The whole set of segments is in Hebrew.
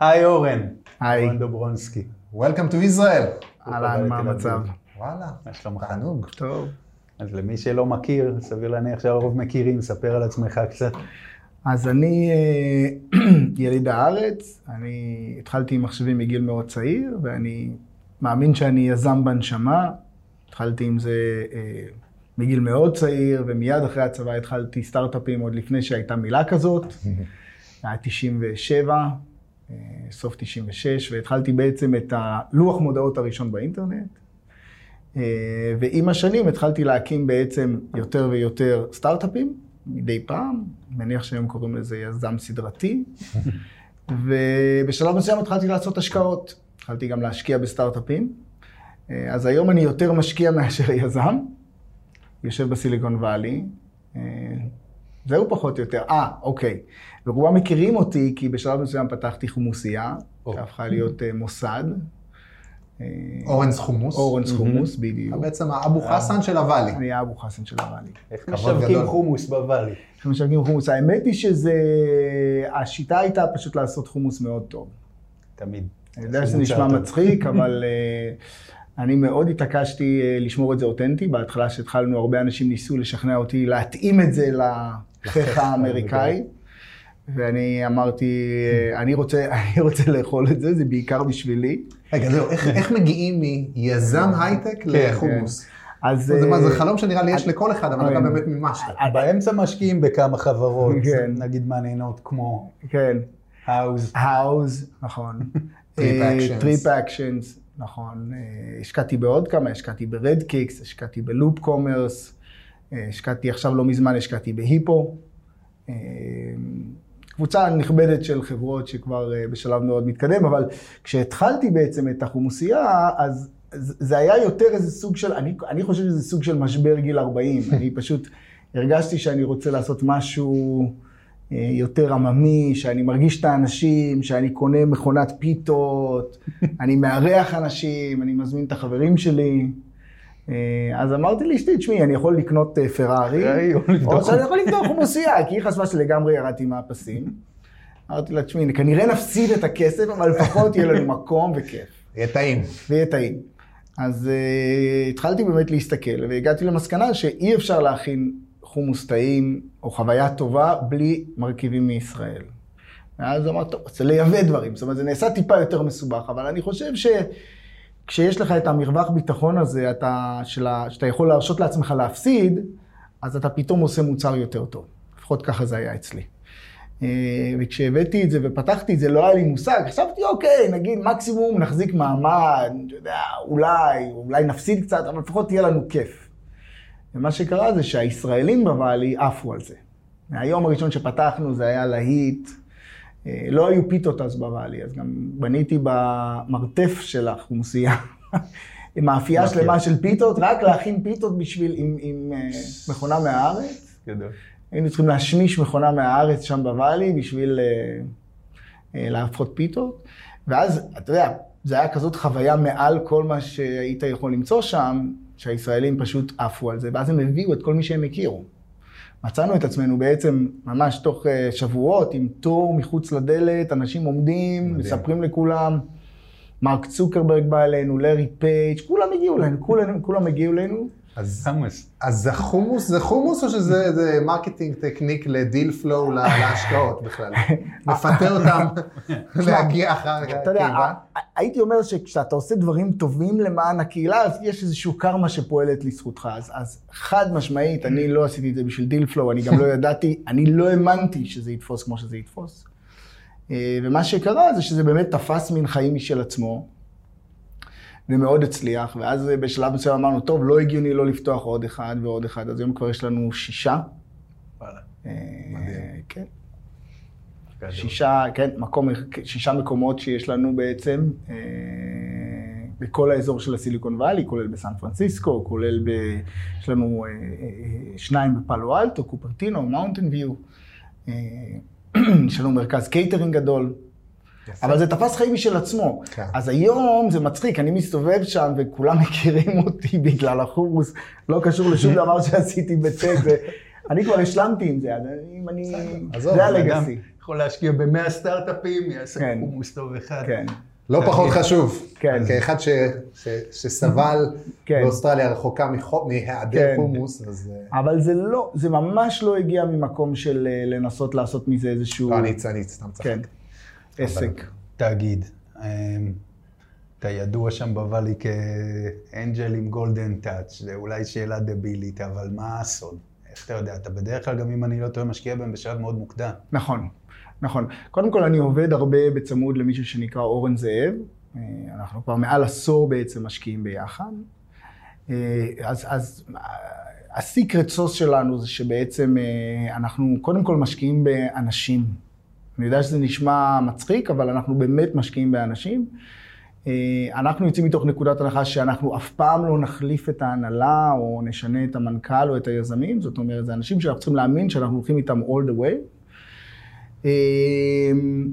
היי אורן. היי. אורן דוברונסקי. Welcome to Israel. אהלן, מה המצב? וואלה, מה שלומך? תענוג. טוב. אז למי שלא מכיר, סביר להניח שהרוב מכירים, ספר על עצמך קצת. אז אני אה, יליד הארץ, אני התחלתי עם מחשבים מגיל מאוד צעיר, ואני מאמין שאני יזם בנשמה. התחלתי עם זה אה, מגיל מאוד צעיר, ומיד אחרי הצבא התחלתי סטארט-אפים עוד לפני שהייתה מילה כזאת. היה 97, אה, סוף 96, והתחלתי בעצם את הלוח מודעות הראשון באינטרנט. אה, ועם השנים התחלתי להקים בעצם יותר ויותר סטארט-אפים, מדי פעם, מניח שהיום קוראים לזה יזם סדרתי. ובשלב מסוים התחלתי לעשות השקעות. התחלתי גם להשקיע בסטארט-אפים. אה, אז היום אני יותר משקיע מאשר יזם. יושב בסיליקון וואלי. אה, זהו פחות או יותר. אה, אוקיי. ורובם מכירים אותי כי בשלב מסוים פתחתי חומוסייה, או. שהפכה להיות אה, מוסד. אה, אורנס חומוס. אורנס חומוס, בדיוק. אתה בעצם האבו חסן של הוואלי. אני האבו חסן של הוואלי. איך משווקים. חומוס בוואלי? איך משווקים חומוס? האמת היא שזה... השיטה הייתה פשוט לעשות חומוס מאוד טוב. תמיד. אני יודע שזה נשמע מצחיק, אבל אה, אני מאוד התעקשתי אה, לשמור את זה אותנטי. בהתחלה שהתחלנו, הרבה אנשים ניסו לשכנע אותי להתאים את זה לחיך האמריקאי. ואני אמרתי, אה, אני רוצה, אני רוצה לאכול את זה, זה בעיקר בשבילי. רגע, זהו, איך- איך מגיעים מיזם הייטק לחומוס? אז... זה מה, אה, זה חלום שנראה לי יש לכל אחד, אבל אתה אה, באמת מימשת. באמצע משקיעים בכמה חברות, כן. נגיד מעניינות כמו כן. האוז. האוז, נכון. Trip Actions, נכון. אה, השקעתי בעוד כמה, השקעתי ב RedKix, השקעתי ב Loop Commerce, אה, השקעתי עכשיו לא מזמן, השקעתי ב Hippo. אה, קבוצה נכבדת של חברות שכבר אה, בשלב מאוד מתקדם, אבל כשהתחלתי בעצם את החומוסייה, אז זה היה יותר איזה סוג של, אני, אני חושב שזה סוג של משבר גיל 40. אני פשוט הרגשתי שאני רוצה לעשות משהו אה, יותר עממי, שאני מרגיש את האנשים, שאני קונה מכונת פיתות, אני מארח אנשים, אני מזמין את החברים שלי. אה, אז אמרתי לאשתי, תשמעי, אני יכול לקנות אה, פרארי, או שאני יכול לקנות חומוסייה, כי היא חשבה שלגמרי ירדתי מהפסים. אמרתי לה, תשמעי, כנראה נפסיד את הכסף, אבל לפחות יהיה לנו מקום וכיף. יהיה טעים. ויהיה טעים. אז uh, התחלתי באמת להסתכל, והגעתי למסקנה שאי אפשר להכין חומוס טעים או חוויה טובה בלי מרכיבים מישראל. ואז אמרתי, טוב, רוצה לייבא דברים. זאת אומרת, זה נעשה טיפה יותר מסובך, אבל אני חושב שכשיש לך את המרווח ביטחון הזה, אתה, שלה, שאתה יכול להרשות לעצמך להפסיד, אז אתה פתאום עושה מוצר יותר טוב. לפחות ככה זה היה אצלי. אה, וכשהבאתי את זה ופתחתי את זה, לא היה לי מושג. חשבתי, אוקיי, נגיד מקסימום נחזיק מעמד, יודע, אולי, אולי נפסיד קצת, אבל לפחות יהיה לנו כיף. ומה שקרה זה שהישראלים בוואלי עפו על זה. מהיום הראשון שפתחנו זה היה להיט. אה, לא היו פיתות אז בוואלי, אז גם בניתי במרתף של החומוסייה. עם מאפייה. שלמה של פיתות, רק להכין פיתות בשביל, עם, עם אה, מכונה מהארץ. גדול. היינו צריכים להשמיש מכונה מהארץ שם בוואלי בשביל אה, להפחות פיתות. ואז, אתה יודע, זה היה כזאת חוויה מעל כל מה שהיית יכול למצוא שם, שהישראלים פשוט עפו על זה, ואז הם הביאו את כל מי שהם הכירו. מצאנו את עצמנו בעצם ממש תוך אה, שבועות עם תור מחוץ לדלת, אנשים עומדים, מדהים. מספרים לכולם. מרק צוקרברג בא אלינו, לארי פייג', כולם הגיעו אלינו, כולם, כולם הגיעו אלינו. אז חומוס. אז זה חומוס, זה חומוס או שזה זה marketing technique ל deal flow לה- להשקעות בכלל? מפתה אותם להגיע אחר כך. אתה יודע? הייתי אומר שכשאתה עושה דברים טובים למען הקהילה, אז יש איזשהו קרמה שפועלת לזכותך. אז, אז חד משמעית, אני לא עשיתי את זה בשביל deal flow, אני גם לא ידעתי, אני לא האמנתי שזה יתפוס כמו שזה יתפוס. אה, ומה שקרה זה שזה באמת תפס מין חיים משל עצמו, ומאוד הצליח, ואז אה, בשלב מסוים אמרנו, טוב, לא הגיוני לא לפתוח עוד אחד ועוד אחד, אז היום כבר יש לנו שישה. וואלה. אה, מדהים. כן. שישה, כן, מקום, שישה מקומות שיש לנו בעצם אה, בכל האזור של הסיליקון וואלי, כולל בסן פרנסיסקו, כולל ב... יש לנו אה, אה, שניים בפאלו אלטו, קופרטינו, מאונטן ויו. אה, יש לנו מרכז קייטרינג גדול. אבל זה תפס חיים משל עצמו. כן. אז היום זה מצחיק, אני מסתובב שם וכולם מכירים אותי בגלל החומוס, לא קשור לשום דבר שעשיתי ב tech. אני כבר השלמתי עם זה, אם אני... זה ה legacy. יכול להשקיע במאה סטארט-אפים, יעשה כן. חומוס טוב אחד. כן. לא פחות חשוב. כן. כאחד ש- ש- שסבל כן. באוסטרליה רחוקה מהיעדר כן. חומוס, אז... אה, אבל זה לא, זה ממש לא הגיע ממקום של אה, לנסות לעשות מזה איזשהו... לא, אני אני סתם צחק. כן. עסק. תאגיד. אמ, אתה ידוע שם בוואלי כאנג'ל עם גולדן טאץ', זה אולי שאלה דבילית, אבל מה הסוד? איך אתה יודע? אתה בדרך כלל, גם אם אני לא טועה, משקיע בהם בשלב מאוד מוקדם. נכון, נכון. קודם כל, אני עובד הרבה בצמוד למישהו שנקרא אורן זאב. אה, אנחנו כבר מעל עשור בעצם משקיעים ביחד. אה, אז, אז הסיקרט סוס שלנו זה שבעצם אה, אנחנו קודם כל משקיעים באנשים. אני יודע שזה נשמע מצחיק, אבל אנחנו באמת משקיעים באנשים. אה, אנחנו יוצאים מתוך נקודת הנחה שאנחנו אף פעם לא נחליף את ההנהלה, או נשנה את המנכ"ל או את היזמים. זאת אומרת, זה אנשים שאנחנו צריכים להאמין שאנחנו הולכים איתם all the way. אמ,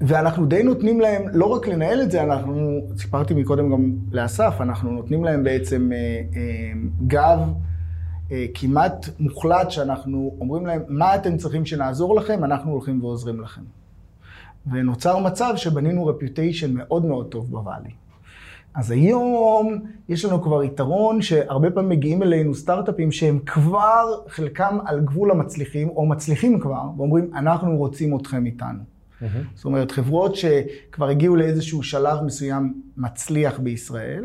ואנחנו די נותנים להם לא רק לנהל את זה, אנחנו, סיפרתי מקודם גם לאסף, אנחנו נותנים להם בעצם אה, אה, גב אה, כמעט מוחלט, שאנחנו אומרים להם, מה אתם צריכים שנעזור לכם, אנחנו הולכים ועוזרים לכם. ונוצר מצב שבנינו רפיוטיישן מאוד מאוד טוב בוואלי. אז היום יש לנו כבר יתרון שהרבה פעמים מגיעים אלינו סטארט-אפים שהם כבר, חלקם על גבול המצליחים, או מצליחים כבר, ואומרים, אנחנו רוצים אתכם איתנו. זאת אומרת, חברות שכבר הגיעו לאיזשהו שלב מסוים מצליח בישראל,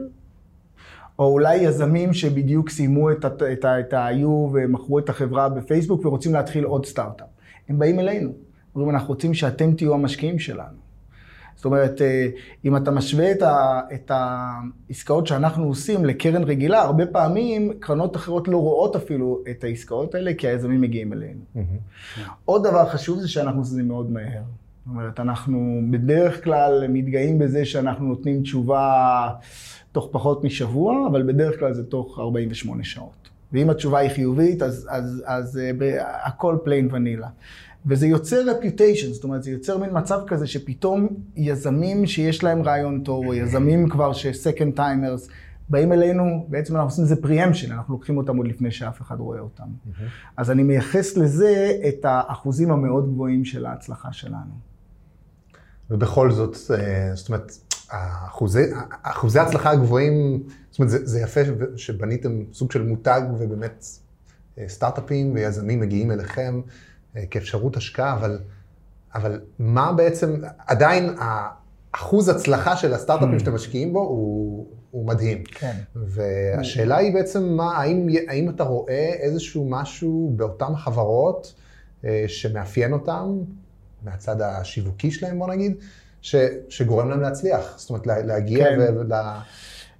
או אולי יזמים שבדיוק סיימו את, את, ה- את ה-IU ומכרו את החברה בפייסבוק ורוצים להתחיל עוד סטארט-אפ. הם באים אלינו, אומרים, אנחנו רוצים שאתם תהיו המשקיעים שלנו. זאת אומרת, אה, אם אתה משווה את, ה, את העסקאות שאנחנו עושים לקרן רגילה, הרבה פעמים קרנות אחרות לא רואות אפילו את העסקאות האלה, כי היזמים מגיעים אלינו. עוד דבר חשוב זה שאנחנו עושים את מאוד מהר. זאת אומרת, אנחנו בדרך כלל מתגאים בזה שאנחנו נותנים תשובה תוך פחות משבוע, אבל בדרך כלל זה תוך 48 שעות. ואם התשובה היא חיובית, אז, אז, אז אה, ב- הכל plain vanilla. וזה יוצר reputation, זאת אומרת, זה יוצר מין מצב כזה שפתאום יזמים שיש להם רעיון טוב, או יזמים כבר ש-second timers, באים אלינו, בעצם אנחנו עושים לזה preemption, אנחנו לוקחים אותם עוד לפני שאף אחד רואה אותם. אז אני מייחס לזה את האחוזים המאוד גבוהים של ההצלחה שלנו. ובכל זאת, אה, זאת אומרת, האחוזי, אחוזי ההצלחה הגבוהים, זאת אומרת, זה, זה יפה שבניתם סוג של מותג, ובאמת אה, סטארט-אפים ויזמים מגיעים אליכם אה, כאפשרות השקעה, אבל, אבל מה בעצם, עדיין האחוז הצלחה של הסטארט-אפים שאתם משקיעים בו הוא, הוא מדהים. כן. והשאלה היא בעצם, מה, האם, האם אתה רואה איזשהו משהו באותן חברות אה, שמאפיין אותם, מהצד השיווקי שלהם, בוא נגיד, ש, שגורם להם להצליח? זאת אומרת, לה- להגיע כן. ול-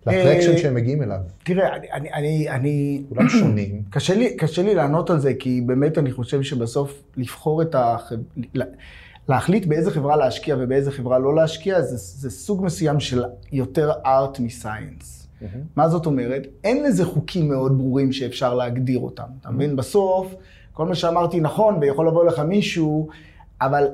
לטרקשן שהם מגיעים אליו. תראה, אני, אני, אני, כולם שונים. קשה לי, קשה לי לענות על זה, כי באמת אני חושב שבסוף לבחור את ה... להחליט באיזה חברה להשקיע ובאיזה חברה לא להשקיע, זה, זה סוג מסוים של יותר ארט מסייאנס. מה זאת אומרת? אין לזה חוקים מאוד ברורים שאפשר להגדיר אותם. אתה מבין? בסוף, כל מה שאמרתי נכון, ויכול לבוא לך מישהו, אבל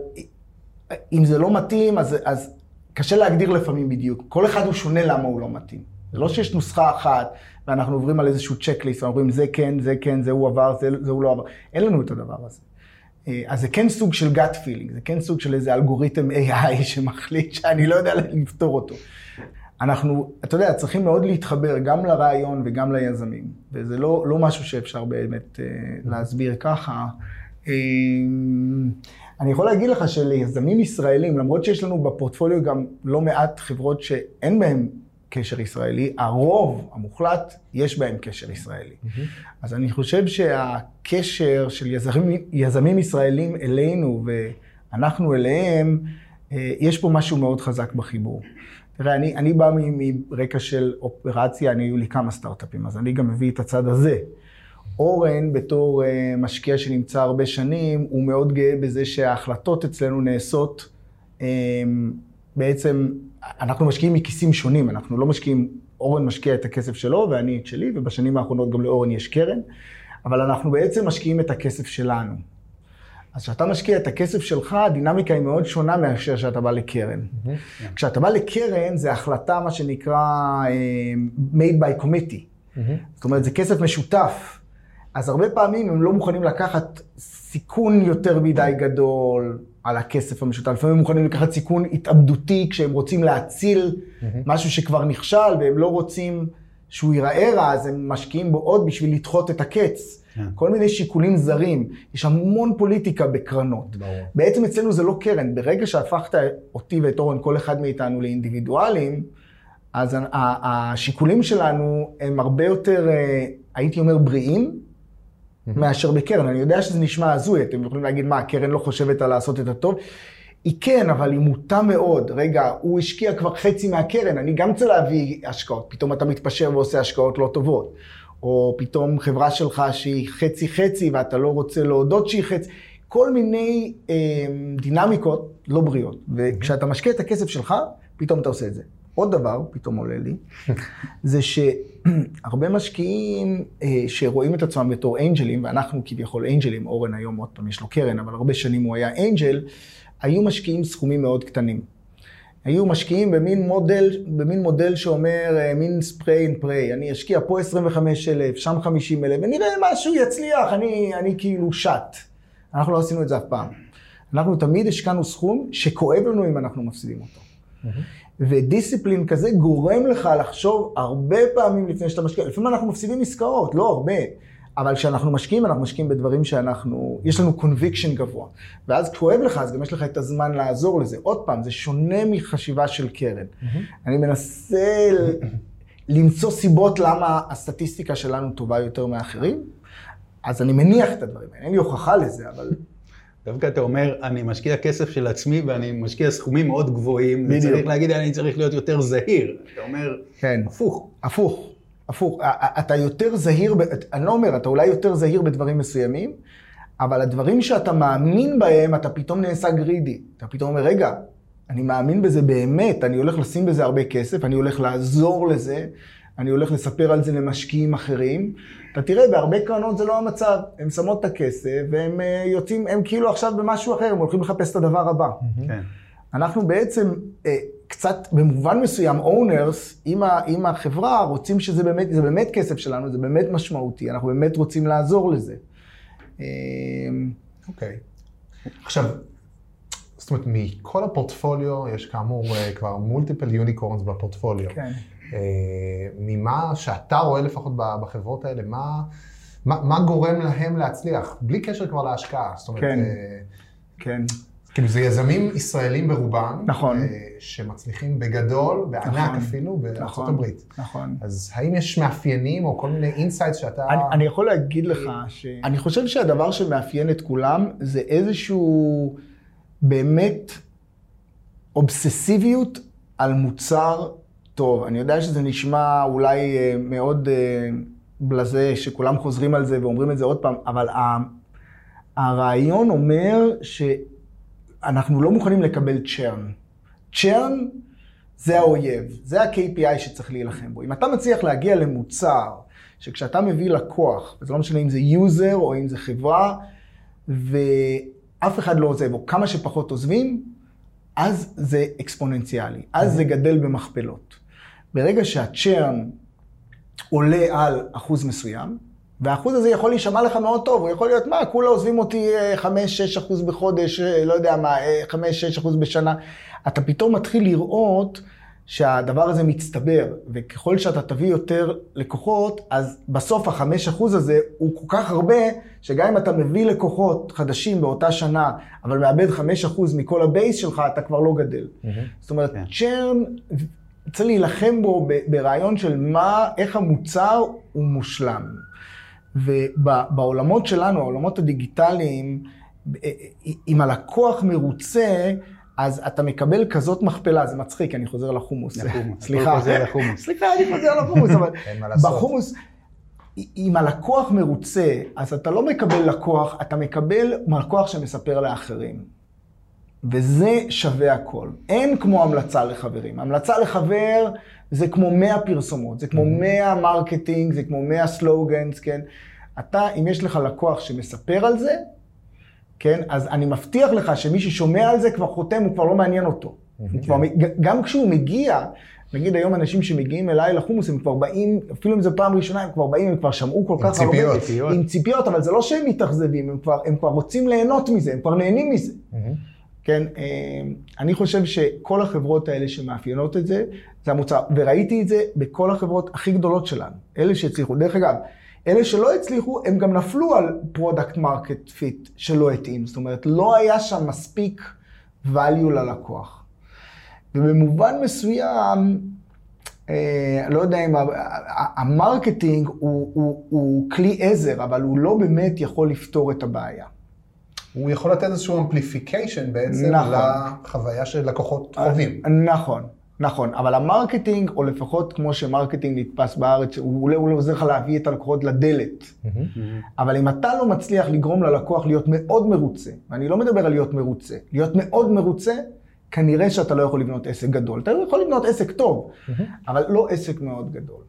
אם זה לא מתאים, אז, אז קשה להגדיר לפעמים בדיוק. כל אחד הוא שונה למה הוא לא מתאים. זה לא שיש נוסחה אחת, ואנחנו עוברים על איזשהו צ'קליסט, ואומרים זה כן, זה כן, זה הוא עבר, זה, זה הוא לא עבר. אין לנו את הדבר הזה. אה, אז זה כן סוג של gut feeling, זה כן סוג של איזה אלגוריתם AI שמחליט שאני לא יודע לפתור אותו. אנחנו, אתה יודע, צריכים מאוד להתחבר גם לרעיון וגם ליזמים, וזה לא, לא משהו שאפשר באמת אה, להסביר ככה. אה, אני יכול להגיד לך שליזמים ישראלים, למרות שיש לנו בפורטפוליו גם לא מעט חברות שאין בהן קשר ישראלי, הרוב המוחלט יש בהם קשר ישראלי. אז אני חושב שהקשר של יזמים, יזמים ישראלים אלינו ואנחנו אליהם, אה, יש פה משהו מאוד חזק בחיבור. תראה, אני, אני בא מרקע של אופרציה, אני, היו לי כמה סטארט-אפים, אז אני גם מביא את הצד הזה. אורן, בתור uh, משקיע שנמצא הרבה שנים, הוא מאוד גאה בזה שההחלטות אצלנו נעשות, um, בעצם, אנחנו משקיעים מכיסים שונים, אנחנו לא משקיעים, אורן משקיע את הכסף שלו ואני את שלי, ובשנים האחרונות גם לאורן יש קרן, אבל אנחנו בעצם משקיעים את הכסף שלנו. אז כשאתה משקיע את הכסף שלך, הדינמיקה היא מאוד שונה מאשר כשאתה בא לקרן. כשאתה בא לקרן, זה החלטה, מה שנקרא, אה, made by committee. זאת אומרת, זה כסף משותף. אז הרבה פעמים הם לא מוכנים לקחת סיכון יותר מדי גדול על הכסף המשותף. לפעמים הם מוכנים לקחת סיכון התאבדותי כשהם רוצים להציל משהו שכבר נכשל והם לא רוצים שהוא ייראה רע, אז הם משקיעים בו עוד בשביל לדחות את הקץ. כן. כל מיני שיקולים זרים. יש המון פוליטיקה בקרנות. ברור. בעצם אצלנו זה לא קרן. ברגע שהפכת אותי ואת אורן, כל אחד מאיתנו לאינדיבידואלים, אז השיקולים שלנו הם הרבה יותר, אה, הייתי אומר, בריאים, מאשר בקרן. אני יודע שזה נשמע הזוי, אתם יכולים להגיד, מה, הקרן לא חושבת על לעשות את הטוב? היא כן, אבל היא מוטה מאוד. רגע, הוא השקיע כבר חצי מהקרן, אני גם רוצה להביא השקעות. פתאום אתה מתפשר ועושה השקעות לא טובות. או פתאום חברה שלך שהיא חצי-חצי ואתה לא רוצה להודות שהיא חצי. כל מיני אה, דינמיקות לא בריאות. וכשאתה משקיע את הכסף שלך, פתאום אתה עושה את זה. עוד דבר, פתאום עולה לי, זה שהרבה משקיעים אה, שרואים את עצמם בתור אנג'לים, ואנחנו כביכול אנג'לים, אורן היום עוד פעם יש לו קרן, אבל הרבה שנים הוא היה angel, היו משקיעים סכומים מאוד קטנים. היו משקיעים במין מודל, במין מודל שאומר, אה, מין spray and pray, אני אשקיע פה 25 אלף, שם 50 אלף, ונראה משהו יצליח, אני, אני כאילו שט. אנחנו לא עשינו את זה אף פעם. אנחנו תמיד השקענו סכום שכואב לנו אם אנחנו מפסידים אותו. ודיסציפלין כזה גורם לך לחשוב הרבה פעמים לפני שאתה משקיע. לפעמים אנחנו מפסידים עסקאות, לא הרבה. אבל כשאנחנו משקיעים, אנחנו משקיעים בדברים שאנחנו, יש לנו קונביקשן גבוה. ואז כואב לך, אז גם יש לך את הזמן לעזור לזה. עוד פעם, זה שונה מחשיבה של קרן. אני מנסה למצוא סיבות למה הסטטיסטיקה שלנו טובה יותר מאחרים, אז אני מניח את הדברים האלה. אין לי הוכחה לזה, אבל דווקא אתה אומר, אני משקיע כסף של עצמי ואני משקיע סכומים מאוד גבוהים, בדיוק. וצריך להגיד, אני צריך להיות יותר זהיר. אתה אומר, כן. הפוך. הפוך, הפוך. אתה יותר זהיר, אני לא אומר, אתה אולי יותר זהיר בדברים מסוימים, אבל הדברים שאתה מאמין בהם, אתה פתאום נעשה גרידי. אתה פתאום אומר, רגע, אני מאמין בזה באמת, אני הולך לשים בזה הרבה כסף, אני הולך לעזור לזה, אני הולך לספר על זה למשקיעים אחרים. אתה תראה, בהרבה קרנות זה לא המצב. הן שמות את הכסף, והם אה, יוצאים, הם כאילו עכשיו במשהו אחר, הם הולכים לחפש את הדבר הבא. כן. אנחנו בעצם אה, קצת, במובן מסוים, owners, עם, ה, עם החברה, רוצים שזה באמת, זה באמת כסף שלנו, זה באמת משמעותי, אנחנו באמת רוצים לעזור לזה. אה, אוקיי. עכשיו, זאת אומרת, מכל הפורטפוליו, יש כאמור אה, כבר מולטיפל יוניקורנס בפורטפוליו. כן. ממה שאתה רואה לפחות בחברות האלה, מה, מה, מה גורם להם להצליח? בלי קשר כבר להשקעה. זאת אומרת, כן. אה, כן. כאילו זה יזמים ישראלים ברובם, נכון. אה, שמצליחים בגדול, בענק נכון. אפילו, בארצות נכון. הברית. נכון. אז האם יש מאפיינים או כל מיני insights שאתה... אני, אני יכול להגיד לך ש... אני חושב שהדבר שמאפיין את כולם זה איזשהו באמת אובססיביות על מוצר טוב. אני יודע שזה נשמע אולי אה, מאוד אה, בלאזה, שכולם חוזרים על זה ואומרים את זה עוד פעם, אבל הרעיון אומר שאנחנו לא מוכנים לקבל churn. churn זה האויב, זה ה- KPI שצריך להילחם בו. אם אתה מצליח להגיע למוצר שכשאתה מביא לקוח, וזה לא משנה אם זה user או אם זה חברה, ואף אחד לא עוזב, או כמה שפחות עוזבים, אז זה אקספוננציאלי, אז זה גדל במכפלות. ברגע שהצ'רן עולה על אחוז מסוים, והאחוז הזה יכול להישמע לך מאוד טוב, הוא יכול להיות, מה, כולה עוזבים אותי 5-6 אחוז בחודש, אה, לא יודע מה, 5-6 אחוז בשנה. אתה פתאום מתחיל לראות שהדבר הזה מצטבר, וככל שאתה תביא יותר לקוחות, אז בסוף החמש אחוז הזה הוא כל כך הרבה, שגם אם אתה מביא לקוחות חדשים באותה שנה, אבל מאבד חמש אחוז מכל ה base שלך, אתה כבר לא גדל. זאת אומרת, כן. churn, צריך להילחם בו ברעיון של מה, איך המוצר הוא מושלם. ובעולמות שלנו, העולמות הדיגיטליים, אה, אם הלקוח מרוצה, אז אתה מקבל כזאת מכפלה, זה מצחיק, אני חוזר לחומוס. לחומוס, סליחה. לחומוס. סליחה, אני חוזר לחומוס, אבל אין מה לעשות. בחומוס, אם הלקוח מרוצה, אז אתה לא מקבל לקוח, אתה מקבל לקוח שמספר לאחרים. וזה שווה הכל. אין כמו המלצה לחברים. המלצה לחבר זה כמו 100 פרסומות, זה כמו 100 marketing, זה כמו 100 slogans, כן? אתה, אם יש לך לקוח שמספר על זה, כן? אז אני מבטיח לך שמי ששומע על זה כבר חותם, הוא כבר לא מעניין אותו. הוא כבר, גם כשהוא מגיע, נגיד היום אנשים שמגיעים אליי לחומוס, הם כבר באים, אפילו אם זו פעם ראשונה, הם כבר באים, הם כבר שמעו כל עם כך הרבה... ציפיות. ציפיות. עם ציפיות, אבל זה לא שהם מתאכזבים, הם כבר, הם כבר רוצים ליהנות מזה, הם כבר נהנים מזה. כן, אה, אני חושב שכל החברות האלה שמאפיינות את זה, זה המוצר, וראיתי את זה בכל החברות הכי גדולות שלנו, אלה שהצליחו. דרך אגב, אלה שלא הצליחו, הם גם נפלו על product market fit שלא התאים, זאת אומרת, לא היה שם מספיק value ללקוח. ובמובן מסוים, אה, לא יודע אם ה marketing הוא, הוא, הוא כלי עזר, אבל הוא לא באמת יכול לפתור את הבעיה. הוא יכול לתת איזשהו amplification בעצם נכון. לחוויה של לקוחות חווים. נכון, נכון, אבל ה marketing, או לפחות כמו ש marketing נתפס בארץ, הוא אולי הוא עוזר לך להביא את הלקוחות לדלת. אבל אם אתה לא מצליח לגרום ללקוח להיות מאוד מרוצה, ואני לא מדבר על להיות מרוצה, להיות מאוד מרוצה, כנראה שאתה לא יכול לבנות עסק גדול. אתה יכול לבנות עסק טוב, אבל לא עסק מאוד גדול.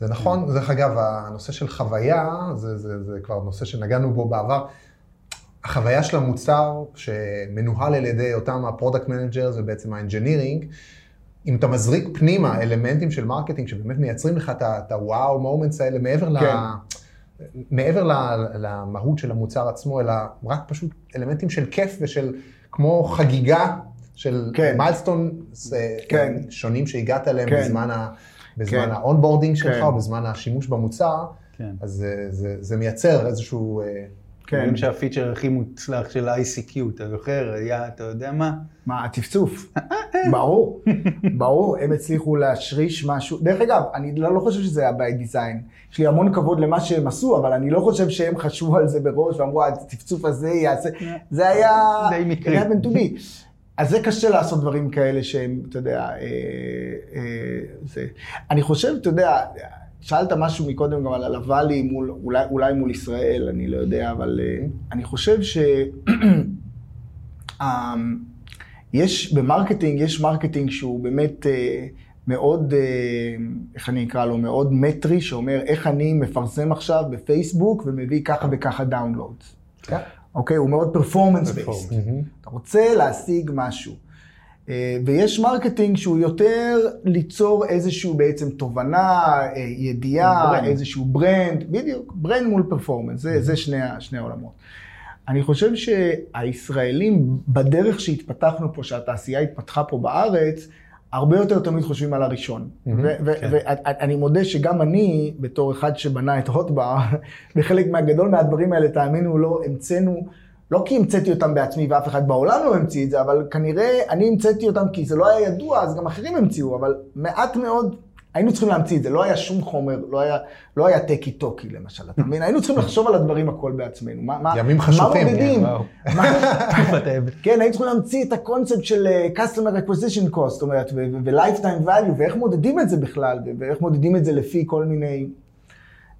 זה נכון, דרך אגב, הנושא של חוויה, זה, זה, זה כבר נושא שנגענו בו בעבר. החוויה של המוצר שמנוהל על ידי אותם ה product manager ובעצם ה engineering, אם אתה מזריק פנימה אלמנטים של marketing שבאמת מייצרים לך את ה wow moments האלה מעבר, ל... כן. מעבר ל- למהות של המוצר עצמו, אלא רק פשוט אלמנטים של כיף ושל כמו חגיגה של כן. milestone כן. שונים שהגעת אליהם כן. בזמן ה- בזמן כן. ה onboarding שלך כן. או בזמן השימוש במוצר, כן. אז זה, זה, זה מייצר איזשהו... אה, כן. אומרים שה feature הכי מוצלח של ה-ICQ, אתה זוכר? היה, אתה יודע מה? מה, הצפצוף. ברור, ברור, הם הצליחו להשריש משהו. דרך אגב, אני לא, לא חושב שזה היה by design. יש לי המון כבוד למה שהם עשו, אבל אני לא חושב שהם חשבו על זה בראש ואמרו, הצפצוף הזה יעשה... זה היה... די מקרי. זה היה to be. אז זה קשה לעשות דברים כאלה שהם, אתה יודע, אה, אה, זה... אני חושב, אתה יודע, שאלת משהו מקודם גם על ה Valley מול, אולי, אולי מול ישראל, אני לא יודע, אבל אה, אני חושב ש... אמ, יש ב marketing, יש marketing שהוא באמת אה, מאוד, אה, איך אני אקרא לו, מאוד מטרי, שאומר איך אני מפרסם עכשיו בפייסבוק ומביא ככה וככה download. כן. אוקיי? הוא מאוד performance based. אתה רוצה להשיג משהו. אה, ויש marketing שהוא יותר ליצור איזשהו בעצם תובנה, אה, ידיעה, brand. איזשהו brand, בדיוק, brand מול performance, זה, זה שני, שני העולמות. אני חושב שהישראלים, בדרך שהתפתחנו פה, שהתעשייה התפתחה פה בארץ, הרבה יותר תמיד חושבים על הראשון. ואני מודה שגם אני, בתור אחד שבנה את הוטבר, בחלק מהגדול מהדברים האלה, תאמינו או לא, המצאנו, לא כי המצאתי אותם בעצמי ואף אחד בעולם לא המציא את זה, אבל כנראה אני המצאתי אותם כי זה לא היה ידוע, אז גם אחרים המציאו, אבל מעט מאוד היינו צריכים להמציא את זה, לא היה שום חומר, לא היה, לא היה טקי טוקי למשל, אתה מבין? היינו צריכים לחשוב על הדברים הכל בעצמנו. מה, מה, ימים חשוכים. מה מודדים? האבן. כן, היינו צריכים להמציא את הקונספט של אה, Customer Acquisition Cost, זאת אומרת, ו- Lifetime Value, ואיך מודדים את זה בכלל, ואיך מודדים את זה לפי כל מיני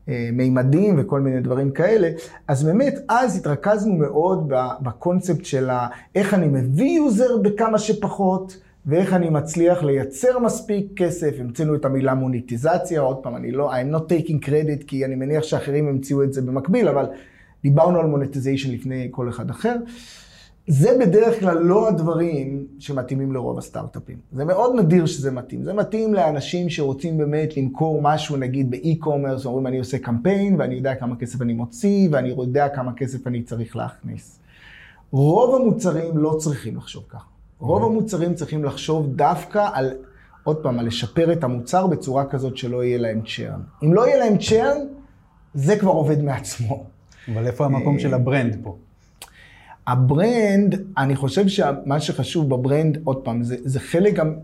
מימדים וכל מיני דברים כאלה. אז באמת, אז התרכזנו מאוד בקונספט של איך אני מביא user בכמה שפחות, ואיך אני מצליח לייצר מספיק כסף. המצאנו את המילה מוניטיזציה, עוד פעם, אני לא, I'm not taking credit, כי אני מניח שאחרים המציאו את זה במקביל, אבל דיברנו על monetization לפני כל אחד אחר. זה בדרך כלל לא הדברים שמתאימים לרוב הסטארט-אפים. זה מאוד נדיר שזה מתאים. זה מתאים לאנשים שרוצים באמת למכור משהו, נגיד באי-קומרס, אומרים אני עושה קמפיין, ואני יודע כמה כסף אני מוציא, ואני יודע כמה כסף אני צריך להכניס. רוב המוצרים לא צריכים לחשוב ככה. רוב המוצרים צריכים לחשוב דווקא על, עוד פעם, על לשפר את המוצר בצורה כזאת שלא יהיה להם צ'רן. אם לא יהיה להם צ'רן, זה כבר עובד מעצמו. אבל איפה המקום של ה brand פה? ה brand, אני חושב שמה שחשוב ב brand, עוד פעם, זה, זה חלק גם,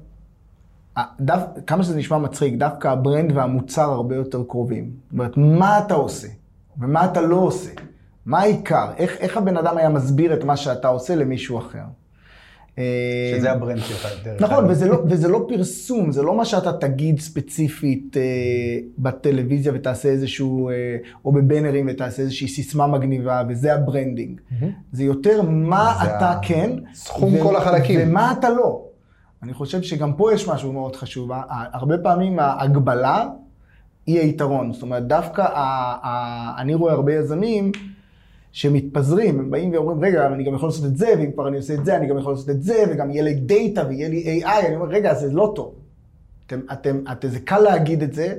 דו, כמה שזה נשמע מצחיק, דווקא ה brand והמוצר הרבה יותר קרובים. זאת אומרת, מה אתה עושה ומה אתה לא עושה? מה העיקר? איך, איך הבן אדם היה מסביר את מה שאתה עושה למישהו אחר? שזה ה brand שלך. נכון. וזה לא, וזה לא פרסום, זה לא מה שאתה תגיד ספציפית אה, בטלוויזיה ותעשה איזשהו, אה, או בבנרים ותעשה איזושהי סיסמה מגניבה, וזה ה branding. זה יותר מה זה אתה ה- כן. סכום כל החלקים. ומה אתה לא. אני חושב שגם פה יש משהו מאוד חשוב. הרבה פעמים ההגבלה היא היתרון. זאת אומרת, דווקא ה- ה- אני רואה הרבה יזמים שמתפזרים, הם באים ואומרים, רגע, אני גם יכול לעשות את זה, ואם כבר אני עושה את זה, אני גם יכול לעשות את זה, וגם יהיה לי data ויהיה לי AI, אני אומר, רגע, זה לא טוב. אתם, אתם, אתם, זה קל להגיד את זה,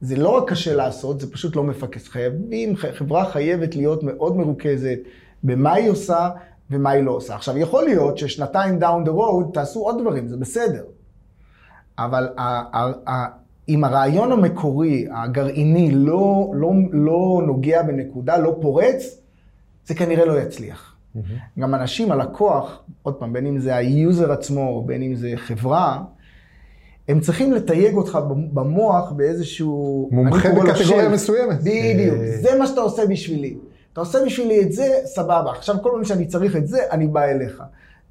זה לא רק קשה לעשות, זה פשוט לא מפקס. חייבים, חברה חייבת להיות מאוד מרוכזת במה היא עושה ומה היא לא עושה. עכשיו, יכול להיות ששנתיים down the road תעשו עוד דברים, זה בסדר. אבל ה- ה- ה- אם הרעיון המקורי, הגרעיני, לא, לא, לא נוגע בנקודה, לא פורץ, זה כנראה לא יצליח. גם אנשים, הלקוח, עוד פעם, בין אם זה ה user עצמו, בין אם זה חברה, הם צריכים לתייג אותך במוח באיזשהו... מומחה בקטגוריה. מסוימת. בדיוק, אה. זה מה שאתה עושה בשבילי. אתה עושה בשבילי את זה, סבבה. עכשיו כל פעם שאני צריך את זה, אני בא אליך.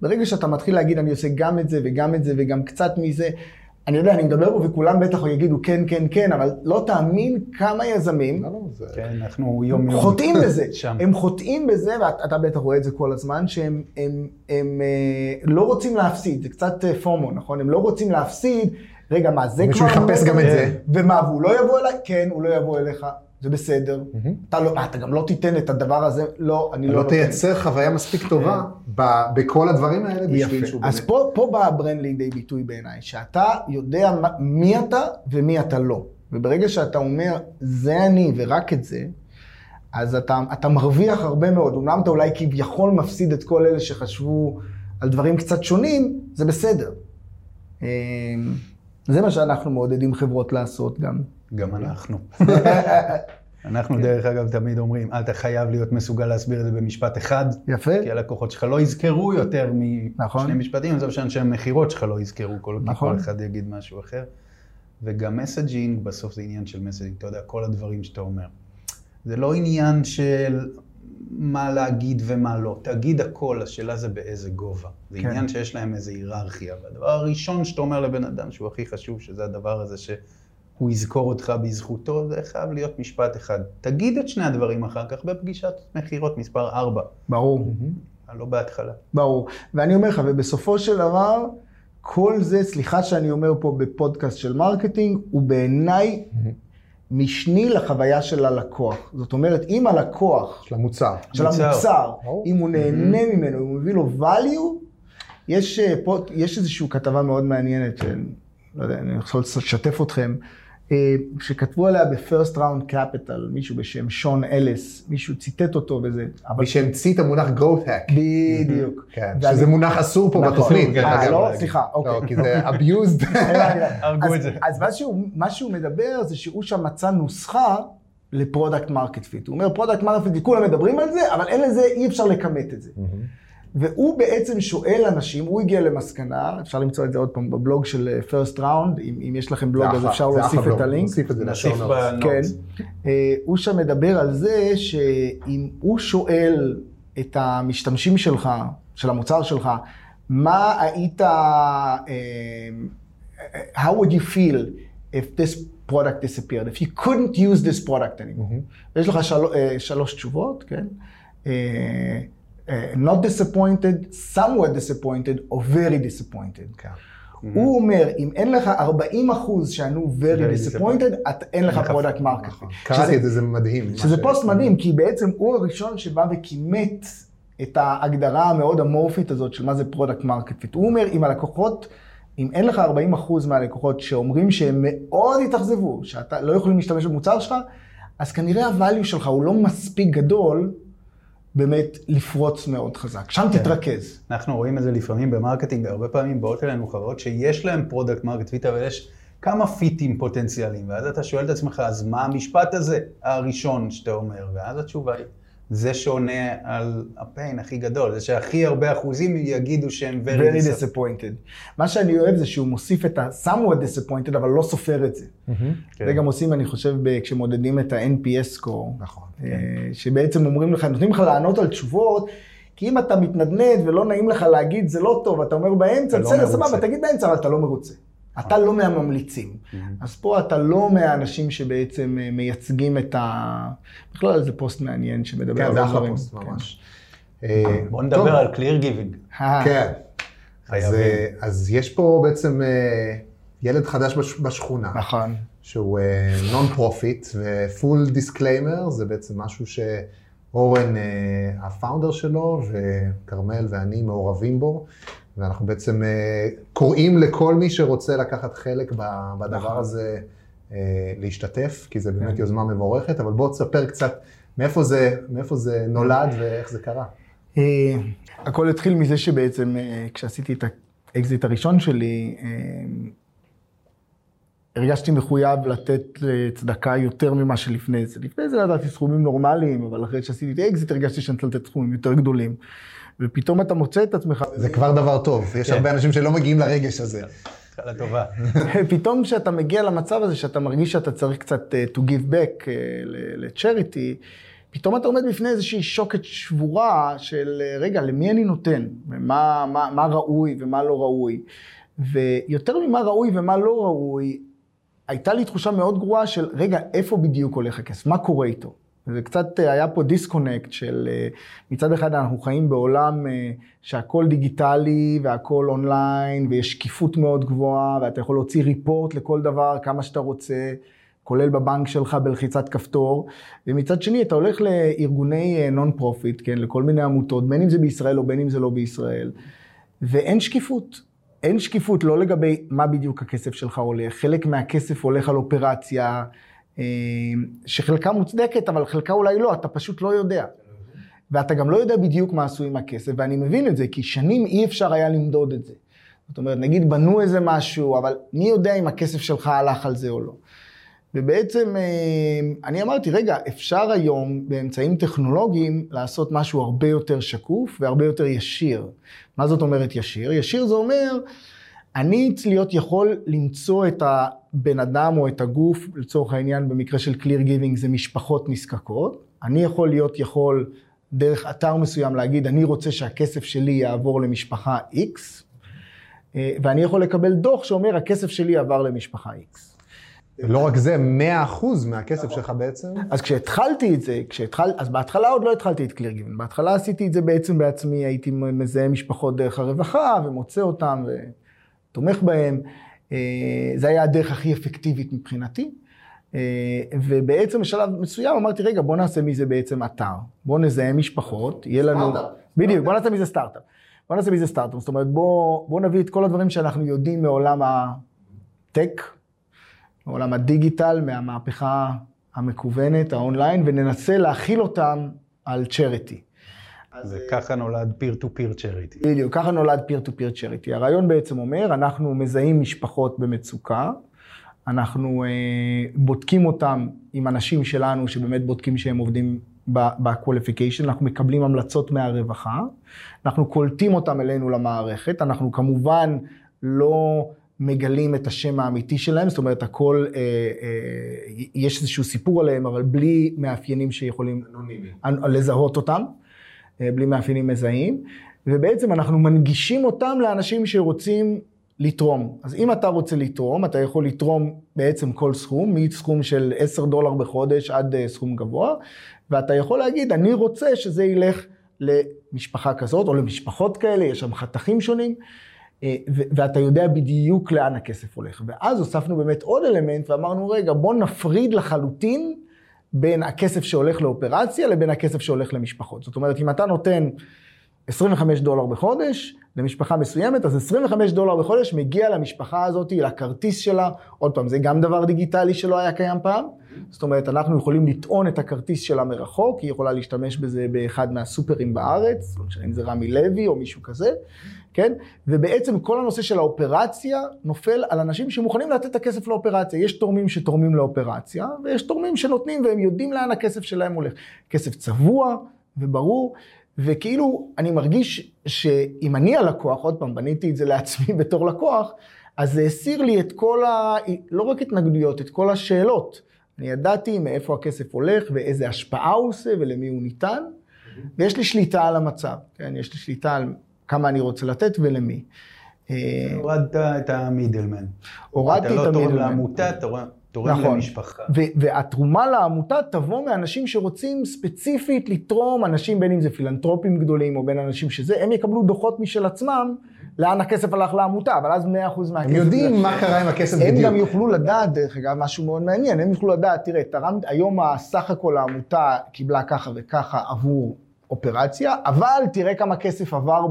ברגע שאתה מתחיל להגיד, אני עושה גם את זה וגם את זה וגם קצת מזה, אני יודע, אני מדבר פה וכולם בטח יגידו כן, כן, כן, אבל לא תאמין כמה יזמים לא, לא, זה- כן, אנחנו יום יום. חוטאים בזה. שם. הם חוטאים בזה, ואתה בטח רואה את זה כל הזמן, שהם הם, הם, אה, לא רוצים להפסיד. זה קצת אה, פומו, נכון? הם לא רוצים להפסיד. רגע, מה, זה כבר... מישהו יחפש גם את זה. ומה, והוא לא יבוא אליי? כן, הוא לא יבוא אליך. זה בסדר. אתה, לא, אתה גם לא תיתן את הדבר הזה? לא, אני לא לא. תייצר חוויה מספיק טובה ב- בכל הדברים האלה בשביל יפה. שהוא אז באמת... פה, פה בא ה brand לידי ביטוי בעיניי, שאתה יודע מי אתה ומי אתה לא. וברגע שאתה אומר, זה אני ורק את זה, אז אתה, אתה מרוויח הרבה מאוד. אומנם אתה אולי כביכול מפסיד את כל אלה שחשבו על דברים קצת שונים, זה בסדר. אה, זה מה שאנחנו מעודדים חברות לעשות גם. גם אנחנו. אנחנו דרך אגב תמיד אומרים, אתה חייב להיות מסוגל להסביר את זה במשפט אחד, יפה. כי הלקוחות שלך לא יזכרו יותר נכון. משני משפטים, זה שאנשי המכירות שלך לא יזכרו, כל, נכון. כל אחד יגיד משהו אחר. וגם מסג'ינג, בסוף זה עניין של מסג'ינג, אתה יודע, כל הדברים שאתה אומר. זה לא עניין של מה להגיד ומה לא. תגיד הכל, השאלה זה באיזה גובה. זה כן. עניין שיש להם איזו היררכיה. והדבר הראשון שאתה אומר לבן אדם שהוא הכי חשוב, שזה הדבר הזה שהוא יזכור אותך בזכותו, זה חייב להיות משפט אחד. תגיד את שני הדברים אחר כך בפגישת מכירות מספר 4, ברור. לא בהתחלה. ברור. ואני אומר לך, ובסופו של דבר, כל זה, סליחה שאני אומר פה בפודקאסט של marketing, הוא בעיניי משני לחוויה של הלקוח. זאת אומרת, אם הלקוח של המוצר. של מוצר. המוצר. אם הוא נהנה ממנו, אם הוא מביא לו value, יש, אה, פה, יש איזושהי כתבה מאוד מעניינת, של, לא יודע, אני יכול לשתף אתכם, אה, שכתבו עליה ב-first round capital, מישהו בשם שון אליס, מישהו ציטט אותו וזה, אבל מי שהמציא את המונח growth hack. בדיוק. כן, ואני- שזה מונח אסור פה נכון. בתוכנית. אה, אגב, לא? להגיד. סליחה, אוקיי. לא, כי זה abused. הרגו אז- את זה. אז מה שהוא, מה שהוא מדבר זה שהוא שם מצא נוסחה ל product market fit. הוא אומר product market fit, כולם מדברים על זה, אבל אין לזה, אי אפשר לכמת את זה. והוא בעצם שואל אנשים, הוא הגיע למסקנה, אפשר למצוא את זה עוד פעם בבלוג של First Round, אם, אם יש לכם בלוג אז אחלה, אפשר להוסיף את הלינק. נוסיף את זה נוסיף. כן. אה, הוא שם מדבר על זה שאם הוא שואל את המשתמשים שלך, של המוצר שלך, מה היית, אה, how would you feel if this product disappeared, if you couldn't use this product anymore. יש לך של, אה, שלוש תשובות, כן? אה, not disappointed, somewhat disappointed, or very disappointed. כן. הוא אומר, אם אין לך 40 אחוז שענו very disappointed, אין לך product market. נכון. קראתי את זה, זה מדהים. שזה פוסט מדהים, כי בעצם הוא הראשון שבא וכימת את ההגדרה המאוד אמורפית הזאת של מה זה product market fit. הוא אומר, אם הלקוחות, אם אין לך 40% מהלקוחות שאומרים שהם מאוד התאכזבו, שאתה לא יכולים להשתמש במוצר שלך, אז כנראה ה value שלך הוא לא מספיק גדול באמת לפרוץ מאוד חזק. שם כן. תתרכז. אנחנו רואים את זה לפעמים ב marketing, הרבה פעמים באות אלינו חברות שיש להן product market fit, אבל יש כמה פיטים פוטנציאליים, ואז אתה שואל את עצמך, אז מה המשפט הזה הראשון שאתה אומר? ואז התשובה היא, זה שעונה על הפיין הכי גדול, זה שהכי הרבה אחוזים יגידו שהם very, very disappointed. disappointed. מה שאני אוהב זה שהוא מוסיף את ה-somewhat disappointed, אבל לא סופר את זה. כן. זה גם עושים, אני חושב, כשמודדים את ה-NPS score. נכון. אה, שבעצם אומרים לך, נותנים לך לענות על תשובות, כי אם אתה מתנדנד ולא נעים לך להגיד, זה לא טוב, אתה אומר באמצע, לא בסדר. סבבה, תגיד באמצע, אבל אתה לא מרוצה. אתה לא מהממליצים. אז פה אתה לא מהאנשים שבעצם אה, מייצגים את ה... בכלל זה פוסט מעניין שמדבר כן, על זה אחלה דברים. פוסט כן. ממש. אה, בואו טוב, נדבר על clear giving. אה, כן. אז. אה, יש פה בעצם אה, ילד חדש בש- בשכונה, נכון. שהוא non profit, ו full disclaimer, זה בעצם משהו שאורן, אה, ה founder שלו, וכרמל ואני מעורבים בו, ואנחנו בעצם אה, קוראים לכל מי שרוצה לקחת חלק בדבר נכון. הזה אה, להשתתף, כי זה באמת כן. יוזמה מבורכת, אבל בוא תספר קצת מאיפה זה, מאיפה זה נולד ואיך זה קרה. אה, הכל התחיל מזה שבעצם כשעשיתי את האקזיט הראשון שלי, הרגשתי מחויב לתת צדקה יותר ממה שלפני זה. לפני זה נתתי סכומים נורמליים, אבל אחרי שעשיתי את האקזיט הרגשתי שאני צריך לתת סכומים יותר גדולים. ופתאום אתה מוצא את עצמך, זה כבר דבר טוב, יש כן. הרבה אנשים שלא מגיעים לרגש הזה. התחלה טובה. פתאום כשאתה מגיע למצב הזה, שאתה מרגיש שאתה צריך קצת אה, to give back אה, ל-charity, פתאום אתה עומד בפני איזושהי שוקת שבורה של, אה, רגע, למי אני נותן? ומה מה, מה ראוי ומה לא ראוי? ויותר ממה ראוי ומה לא ראוי, הייתה לי תחושה מאוד גרועה של, רגע, איפה בדיוק הולך הכסף? מה קורה איתו? זה קצת אה, היה פה דיסקונקט של אה, מצד אחד אנחנו חיים בעולם אה, שהכל דיגיטלי והכל אונליין ויש שקיפות מאוד גבוהה ואתה יכול להוציא report לכל דבר כמה שאתה רוצה, כולל בבנק שלך בלחיצת כפתור, ומצד שני אתה הולך לארגוני non profit, כן, לכל מיני עמותות, בין אם זה בישראל או בין אם זה לא בישראל, ואין שקיפות. אין שקיפות לא לגבי מה בדיוק הכסף שלך הולך, חלק מהכסף הולך על אופרציה, שחלקה מוצדקת, אבל חלקה אולי לא, אתה פשוט לא יודע. ואתה גם לא יודע בדיוק מה עשו עם הכסף, ואני מבין את זה, כי שנים אי אפשר היה למדוד את זה. זאת אומרת, נגיד בנו איזה משהו, אבל מי יודע אם הכסף שלך הלך על זה או לא. ובעצם אה, אני אמרתי, רגע, אפשר היום באמצעים טכנולוגיים לעשות משהו הרבה יותר שקוף והרבה יותר ישיר. מה זאת אומרת ישיר? ישיר זה אומר, אני להיות יכול למצוא את הבן אדם או את הגוף, לצורך העניין במקרה של clear giving זה משפחות נזקקות. אני יכול להיות יכול דרך אתר מסוים להגיד, אני רוצה שהכסף שלי יעבור למשפחה X, אה, ואני יכול לקבל דוח שאומר, הכסף שלי עבר למשפחה X. לא רק זה, 100% מהכסף שלך בעצם. אז כשהתחלתי את זה, כשהתחל, אז בהתחלה עוד לא התחלתי את קליר גיבן, בהתחלה עשיתי את זה בעצם בעצמי, הייתי מזהה משפחות דרך הרווחה ומוצא אותם ותומך בהם. אה, זה היה הדרך הכי אפקטיבית מבחינתי. אה, ובעצם בשלב מסוים אמרתי, רגע, בוא נעשה מזה בעצם אתר. בוא נזהה משפחות, יהיה לנו... סטארט-אפ. בדיוק, בוא נעשה מזה סטארט-אפ. בוא נעשה מזה סטארט-אפ. זאת אומרת, בוא, בוא נביא את כל הדברים שאנחנו יודעים מעולם הטק, מעולם הדיגיטל, מהמהפכה המקוונת, האונליין, וננסה להחיל אותם על charity. וככה נולד peer to peer charity. בדיוק, ככה נולד peer to peer charity. הרעיון בעצם אומר, אנחנו מזהים משפחות במצוקה, אנחנו אה, בודקים אותם עם אנשים שלנו שבאמת בודקים שהם עובדים ב-qualification, אנחנו מקבלים המלצות מהרווחה, אנחנו קולטים אותם אלינו למערכת, אנחנו כמובן לא מגלים את השם האמיתי שלהם, זאת אומרת הכל, אה, אה, יש איזשהו סיפור עליהם, אבל בלי מאפיינים שיכולים לזהות אותם, אה, בלי מאפיינים מזהים, ובעצם אנחנו מנגישים אותם לאנשים שרוצים לתרום. אז אם אתה רוצה לתרום, אתה יכול לתרום בעצם כל סכום, מסכום של 10 דולר בחודש עד אה, סכום גבוה, ואתה יכול להגיד, אני רוצה שזה ילך למשפחה כזאת, או למשפחות כאלה, יש שם חתכים שונים. אה, ואתה יודע בדיוק לאן הכסף הולך. ואז הוספנו באמת עוד אלמנט ואמרנו, רגע, בוא נפריד לחלוטין בין הכסף שהולך לאופרציה לבין הכסף שהולך למשפחות. זאת אומרת, אם אתה נותן 25 דולר בחודש למשפחה מסוימת, אז 25 דולר בחודש מגיע למשפחה הזאת, לכרטיס שלה. עוד פעם, זה גם דבר דיגיטלי שלא היה קיים פעם. זאת אומרת, אנחנו יכולים לטעון את הכרטיס שלה מרחוק, היא יכולה להשתמש בזה באחד מהסופרים בארץ, לא משנה אם זה רמי לוי או מישהו כזה, כן? ובעצם כל הנושא של האופרציה נופל על אנשים שמוכנים לתת את הכסף לאופרציה. יש תורמים שתורמים לאופרציה, ויש תורמים שנותנים והם יודעים לאן הכסף שלהם הולך. כסף צבוע וברור, וכאילו אני מרגיש שאם אני הלקוח, עוד פעם, בניתי את זה לעצמי בתור לקוח, אז זה הסיר לי את כל ה... לא רק התנגדויות, את כל השאלות. אני ידעתי מאיפה הכסף הולך ואיזה השפעה הוא עושה ולמי הוא ניתן, ויש לי שליטה על המצב, כן? יש לי שליטה על כמה אני רוצה לתת ולמי. אה, הורדת את המידלמן. הורדתי את אתה לא תורם המידלמן. לעמותה, תורם נכון. למשפחה. ו- והתרומה לעמותה תבוא מאנשים שרוצים ספציפית לתרום, אנשים בין אם זה פילנטרופים גדולים או בין אנשים שזה, הם יקבלו דוחות משל עצמם לאן הכסף הלך לעמותה, אבל אז 100% מהכסף. הם יודעים. מה קרה עם הכסף הם בדיוק. גם יוכלו לדעת, דרך אגב, משהו מאוד מעניין, הם יוכלו לדעת, תראה, תרמת, היום הסך הכל העמותה קיבלה ככה וככה עבור אופרציה, אבל תראה כמה כסף עבר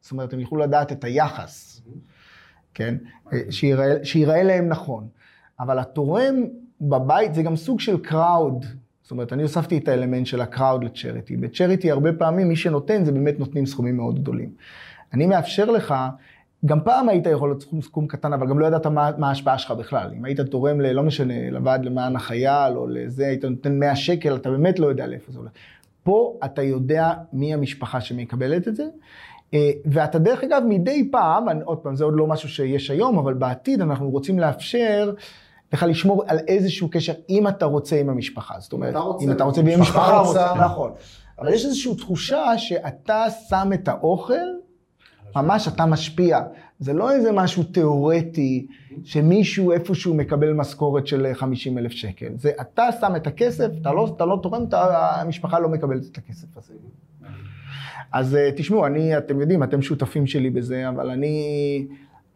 זאת אומרת, הם יוכלו לדעת את היחס, כן? שיראה להם נכון. אבל התורם בבית זה גם סוג של קראוד. זאת אומרת, אני הוספתי את האלמנט של הקראוד לצ'ריטי. בצ'ריטי הרבה פעמים מי שנותן זה באמת נותנים סכומים מאוד גדולים. אני מאפשר לך, גם פעם היית יכול להיות סכום, קטן, אבל גם לא ידעת מה, מה ההשפעה שלך בכלל. אם היית תורם ל... לא משנה, לוועד למען החייל או לזה, היית נותן 100 שקל, אתה באמת לא יודע לאיפה זה הולך. פה אתה יודע מי המשפחה שמקבלת את זה. אה, ואתה דרך אגב מדי פעם, אני, עוד פעם זה עוד לא משהו שיש היום, אבל בעתיד אנחנו רוצים לאפשר לך לשמור על איזשהו קשר אם אתה רוצה עם המשפחה. זאת אומרת, אתה רוצה, אם אתה רוצה ואם משפחה המשפחה רוצה. רוצה, נכון. אבל יש איזושהי תחושה שאתה שם את האוכל, ממש אתה משפיע. זה לא איזה משהו תיאורטי, שמישהו איפשהו מקבל משכורת של 50 אלף שקל. זה אתה שם את הכסף, אתה לא, אתה לא תורם, אתה, המשפחה לא מקבלת את הכסף הזה. אז אה, תשמעו, אני, אתם יודעים, אתם שותפים שלי בזה, אבל אני,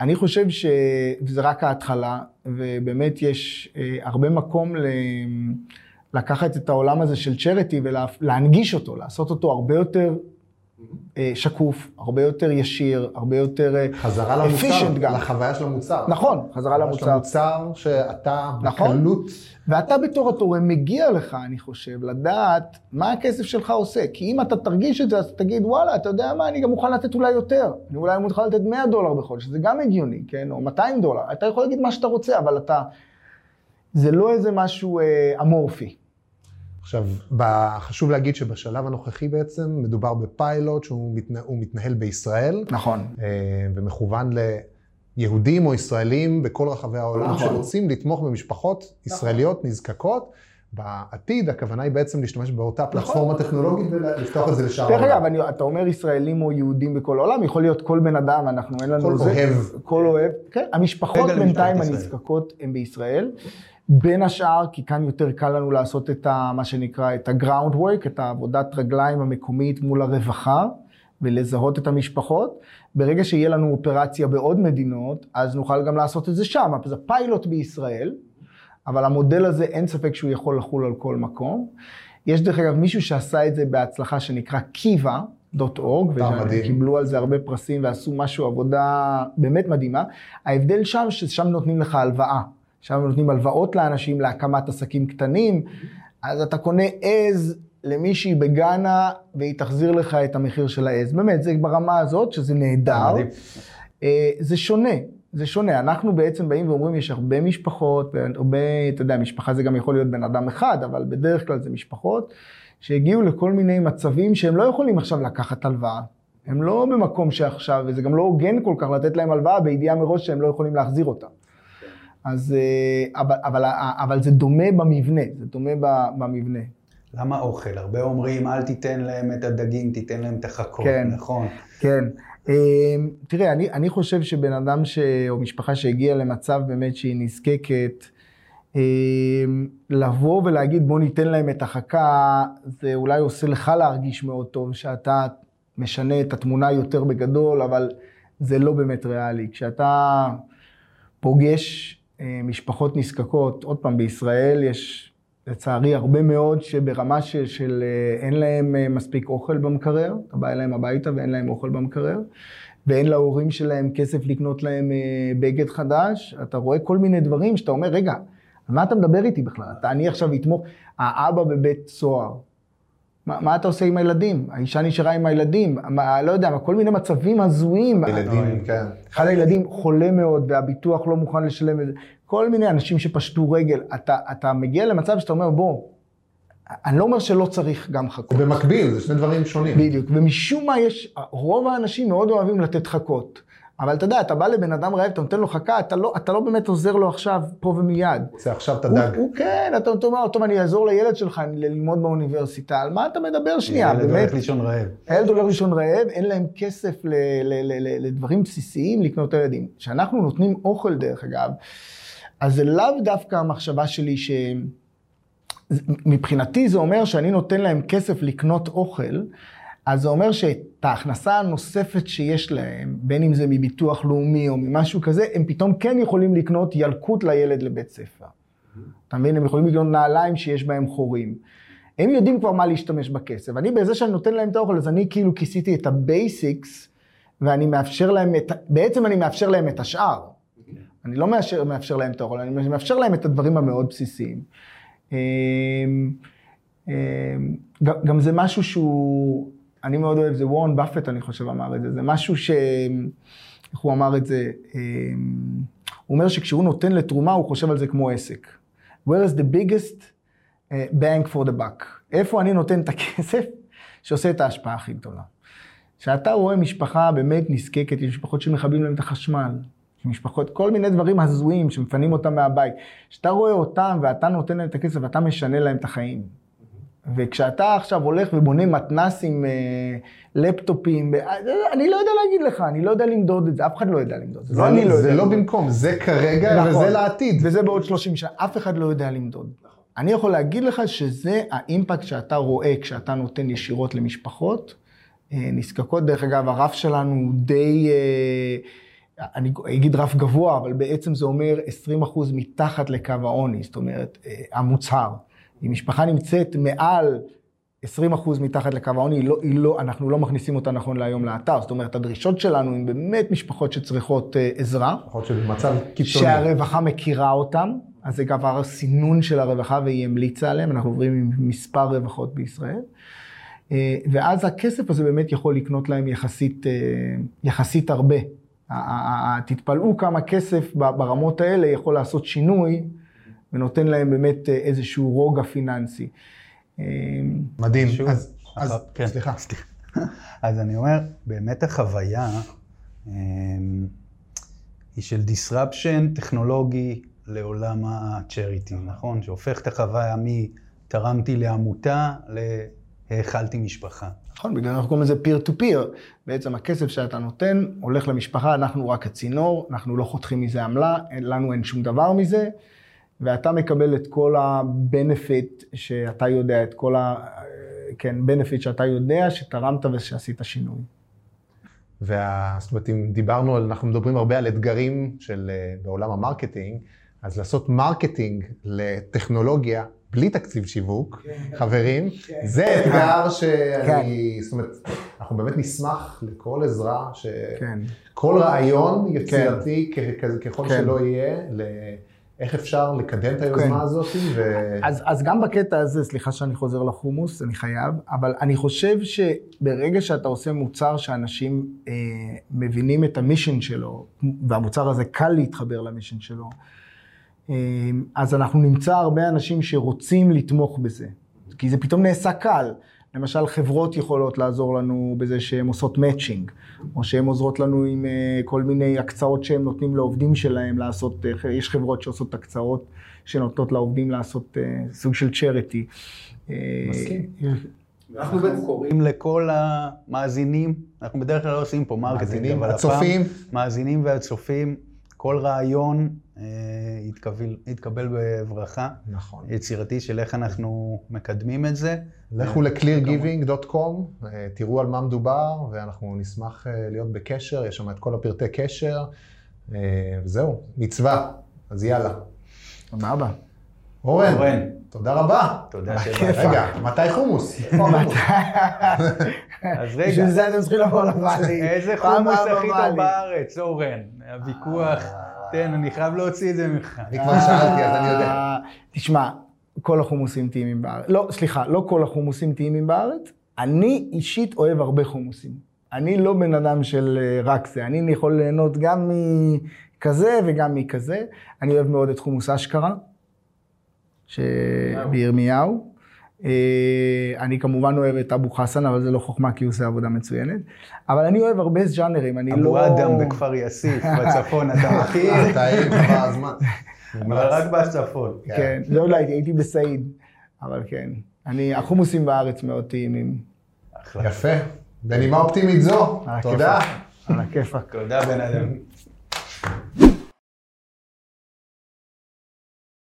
אני חושב שזה רק ההתחלה, ובאמת יש אה, הרבה מקום ל... לקחת את העולם הזה של צ'ריטי ולהנגיש אותו, לעשות אותו הרבה יותר אה, שקוף, הרבה יותר ישיר, הרבה יותר אה, חזרה למוצר, גם. לחוויה של המוצר. נכון, חזרה של למוצר. המוצר שאתה נכון. בקלות, ואתה בתור התורם מגיע לך, אני חושב, לדעת מה הכסף שלך עושה. כי אם אתה תרגיש את זה, אז תגיד, וואלה, אתה יודע מה, אני גם מוכן לתת אולי יותר. אני אולי מוכן לתת 100 דולר בחודש, זה גם הגיוני, כן? או 200 דולר. אתה יכול להגיד מה שאתה רוצה, אבל אתה... זה לא איזה משהו אה, אמורפי. עכשיו, חשוב להגיד שבשלב הנוכחי בעצם מדובר בפיילוט שהוא מתנה, מתנהל בישראל, נכון. אה, ומכוון ליהודים או ישראלים בכל רחבי העולם נכון. שרוצים לתמוך במשפחות ישראליות נזקקות. בעתיד הכוונה היא בעצם להשתמש באותה פלטפורמה טכנולוגית ולפתוח את זה לשאר דרך העולם. אגב, אני, אתה אומר ישראלים או יהודים בכל העולם, יכול להיות כל בן אדם, אנחנו אין לנו... כל אוהב. כל אוהב, כן. המשפחות בינתיים. הנזקקות הן בישראל. בין השאר, כי כאן יותר קל לנו לעשות את ה, מה שנקרא, את ה-ground work, את העבודת רגליים המקומית מול הרווחה, ולזהות את המשפחות. ברגע שיהיה לנו אופרציה בעוד מדינות, אז נוכל גם לעשות את זה שם. זה פיילוט בישראל, אבל המודל הזה, אין ספק שהוא יכול לחול על כל מקום. יש דרך אגב מישהו שעשה את זה בהצלחה שנקרא kiva.org, מדהים. וקיבלו על זה הרבה פרסים ועשו משהו, עבודה באמת מדהימה. ההבדל שם, ששם נותנים לך הלוואה. שם נותנים הלוואות לאנשים להקמת עסקים קטנים, אז אתה קונה עז למישהי בגאנה, והיא תחזיר לך את המחיר של העז. באמת, זה ברמה הזאת, שזה נהדר. אה, זה שונה, זה שונה. אנחנו בעצם באים ואומרים, יש הרבה משפחות, הרבה, אתה יודע, משפחה זה גם יכול להיות בן אדם אחד, אבל בדרך כלל זה משפחות, שהגיעו לכל מיני מצבים שהם לא יכולים עכשיו לקחת הלוואה. הם לא במקום שעכשיו, וזה גם לא הוגן כל כך לתת להם הלוואה בידיעה מראש שהם לא יכולים להחזיר אותה. אז, אה, אבל, אבל, אבל זה דומה במבנה, זה דומה במבנה. למה אוכל? הרבה אומרים, אל תיתן להם את הדגים, תיתן להם את החכות, כן. נכון? כן. אה, תראה, אני, אני חושב שבן אדם ש... או משפחה שהגיעה למצב באמת שהיא נזקקת, אה, לבוא ולהגיד בוא ניתן להם את החכה, זה אולי עושה לך להרגיש מאוד טוב שאתה משנה את התמונה יותר בגדול, אבל זה לא באמת ריאלי. כשאתה פוגש אה, משפחות נזקקות, עוד פעם, בישראל יש לצערי הרבה מאוד שברמה של, של אה, אין להם אה, מספיק אוכל במקרר, אתה בא אליהם הביתה ואין להם אוכל במקרר, ואין להורים שלהם כסף לקנות להם אה, בגד חדש, אתה רואה כל מיני דברים שאתה אומר, רגע, על מה אתה מדבר איתי בכלל? אתה, אני עכשיו אתמוך, האבא בבית סוהר, מה, מה אתה עושה עם הילדים? האישה נשארה עם הילדים, מה, לא יודע, כל מיני מצבים הזויים. ילדים, כן. אחד הילדים חולה מאוד והביטוח לא מוכן לשלם את זה. כל מיני אנשים שפשטו רגל. אתה, אתה מגיע למצב שאתה אומר, בוא, אני לא אומר שלא צריך גם חכות. במקביל, זה שני דברים שונים. בדיוק. ומשום מה יש, רוב האנשים מאוד אוהבים לתת חכות. אבל אתה יודע, אתה בא לבן אדם רעב, אתה נותן לו חכה, אתה לא, אתה לא באמת עוזר לו עכשיו, פה ומיד. זה עכשיו את הוא, הדג. הוא כן, אתה אתה אומר, טוב, אני אעזור לילד שלך ללמוד באוניברסיטה, על מה אתה מדבר שנייה? באמת, הולך לישון רעב. הילד הולך לישון רעב, אין להם כסף ל, ל, ל, ל, לדברים בסיסיים לקנות לילדים. כשאנחנו נותנים אוכל, דרך אגב, אז זה לאו דווקא המחשבה שלי ש... מבחינתי זה אומר שאני נותן להם כסף לקנות אוכל, אז זה אומר שאת ההכנסה הנוספת שיש להם, בין אם זה מביטוח לאומי או ממשהו כזה, הם פתאום כן יכולים לקנות ילקוט לילד לבית ספר. אתה מבין? הם יכולים לקנות נעליים שאין בהם חורים. הם יודעים כבר מה להשתמש בכסף. אני, בזה שאני נותן להם את האוכל, אז אני כאילו כיסיתי את ה basics, ואני מאפשר להם את, בעצם אני מאפשר להם את השאר. אני לא מאפשר, מאפשר להם את האוכל, אני מאפשר להם את הדברים המאוד בסיסיים. אמ, אמ, גם זה משהו שהוא, אני מאוד אוהב, זה וורן באפט, אני חושב, אמר את זה, זה משהו ש... איך הוא אמר את זה? אמ, הוא אומר שכשהוא נותן לתרומה, הוא חושב על זה כמו עסק. Where is the biggest uh, bank for the buck? איפה אני נותן את הכסף שעושה את ההשפעה הכי גדולה? כשאתה רואה משפחה באמת נזקקת, יש משפחות שמכבים להם את החשמל, משפחות, כל מיני דברים הזויים שמפנים אותם מהבית. כשאתה רואה אותם ואתה נותן להם את הכסף ואתה משנה להם את החיים. וכשאתה עכשיו הולך ובונה מתנ"סים, אה, לפטופים, אה, אני לא יודע להגיד לך, אני לא יודע למדוד את זה, אף אחד לא יודע למדוד את זה. זה, לא אני לא זה יודע לא למדוד. במקום, זה כרגע נכון. וזה לעתיד. וזה בעוד 30 שנה, אף אחד לא יודע למדוד. אני יכול להגיד לך שזה האימפקט שאתה רואה כשאתה נותן ישירות למשפחות אה, נזקקות. דרך אגב, הרף שלנו הוא די, אני אגיד רף גבוה, אבל בעצם זה אומר 20% מתחת לקו העוני, זאת אומרת, המוצהר. אם משפחה נמצאת מעל 20% מתחת לקו העוני, היא לא, היא לא, אנחנו לא מכניסים אותה נכון להיום לאתר. זאת אומרת, הדרישות שלנו הן באמת משפחות שצריכות אה, עזרה. להיות שבמצב קיצוני. שהרווחה מכירה אותם, אז זה גם הסינון של הרווחה והיא המליצה עליהם, אנחנו עוברים עם מספר רווחות בישראל. אה, ואז הכסף הזה באמת יכול לקנות להם יחסית, אה, יחסית הרבה. תתפלאו כמה כסף ברמות האלה יכול לעשות שינוי, ונותן להם באמת אה, איזשהו רוגע פיננסי. אה, מדהים. שוב, אז, אז כן. סליחה. אז אני אומר, באמת החוויה אמ, היא של disruption טכנולוגי לעולם ה-charity, נכון? שהופך את החוויה מתרמתי לעמותה להאכלתי משפחה. נכון, בגלל אנחנו קוראים לזה peer to peer. בעצם הכסף שאתה נותן הולך למשפחה, אנחנו רק הצינור, אנחנו לא חותכים מזה עמלה, לנו אין שום דבר מזה, ואתה מקבל את כל ה benefit שאתה יודע, את כל ה... כן, benefit שאתה יודע שתרמת ושעשית שינוי. וה... זאת אומרת, אם דיברנו על, אנחנו מדברים הרבה על אתגרים של, אה, בעולם ה marketing, אז לעשות marketing לטכנולוגיה בלי תקציב שיווק, חברים, זה אתגר שאני, זאת אומרת, אנחנו באמת נשמח לכל עזרה, כן. שכל רעיון יצירתי, כ- כ- ככל כן. שלא יהיה, ל- איך אפשר לקדם את היוזמה כן. הזאת, ו... אז, אז גם בקטע הזה, סליחה שאני חוזר לחומוס, אני חייב, אבל אני חושב שברגע שאתה עושה מוצר שאנשים אה, מבינים את המישן שלו, והמוצר הזה קל להתחבר למישן שלו, אה, אז אנחנו נמצא הרבה אנשים שרוצים לתמוך בזה, כי זה פתאום נעשה קל. למשל, חברות יכולות לעזור לנו בזה שהן עושות matching, או שהן עוזרות לנו עם אה, כל מיני הקצאות שהן נותנים לעובדים שלהם לעשות, אה, יש חברות שעושות הקצאות שנותנות לעובדים לעשות אה, סוג של charity. מסכים. אנחנו בעצם קוראים לכל המאזינים, אנחנו בדרך כלל לא עושים פה marketing, אבל הצופים. הפעם, מאזינים והצופים, כל רעיון אה, יתקבל, יתקבל בברכה. נכון. יצירתי של איך אנחנו מקדמים את זה. לכו ל-cleargiving.com, אה, תראו על מה מדובר, ואנחנו נשמח אה, להיות בקשר, יש שם את כל הפרטי קשר, וזהו, מצווה, אז יאללה. סבבה. אורן, אורן. תודה רבה. תודה שבאת. רגע, מתי חומוס? אז רגע, בשביל זה אתם צריכים לבוא לוואלי. איזה חומוס הכי. טוב בארץ, אורן? הוויכוח, תן, אני חייב להוציא את זה ממך. אני כבר שאלתי, אז אני יודע. אה, תשמע, כל החומוסים טעימים בארץ. לא, סליחה, לא כל החומוסים טעימים בארץ. אני אישית אוהב הרבה חומוסים. אני לא בן אדם של אה, רק זה. אני יכול ליהנות גם מכזה וגם מכזה. אני אוהב מאוד את חומוס אשכרה, שבירמיהו. אה, אני כמובן אוהב את אבו חסן, אבל זה לא חוכמה כי הוא עושה עבודה מצוינת. אבל אני אוהב הרבה ז'אנרים, אני אבו לא... אדם בכפר יאסיף, בצפון, אתה מכיר? אה, טעים, כבר הזמן. אבל רק בצפון. כן, לא יודע, הייתי- הייתי בסעיד, אבל כן. אני, החומוסים בארץ מאוד טעימים. יפה. בנימה אופטימית זו, תודה. על הכיפאק. תודה, בן אדם.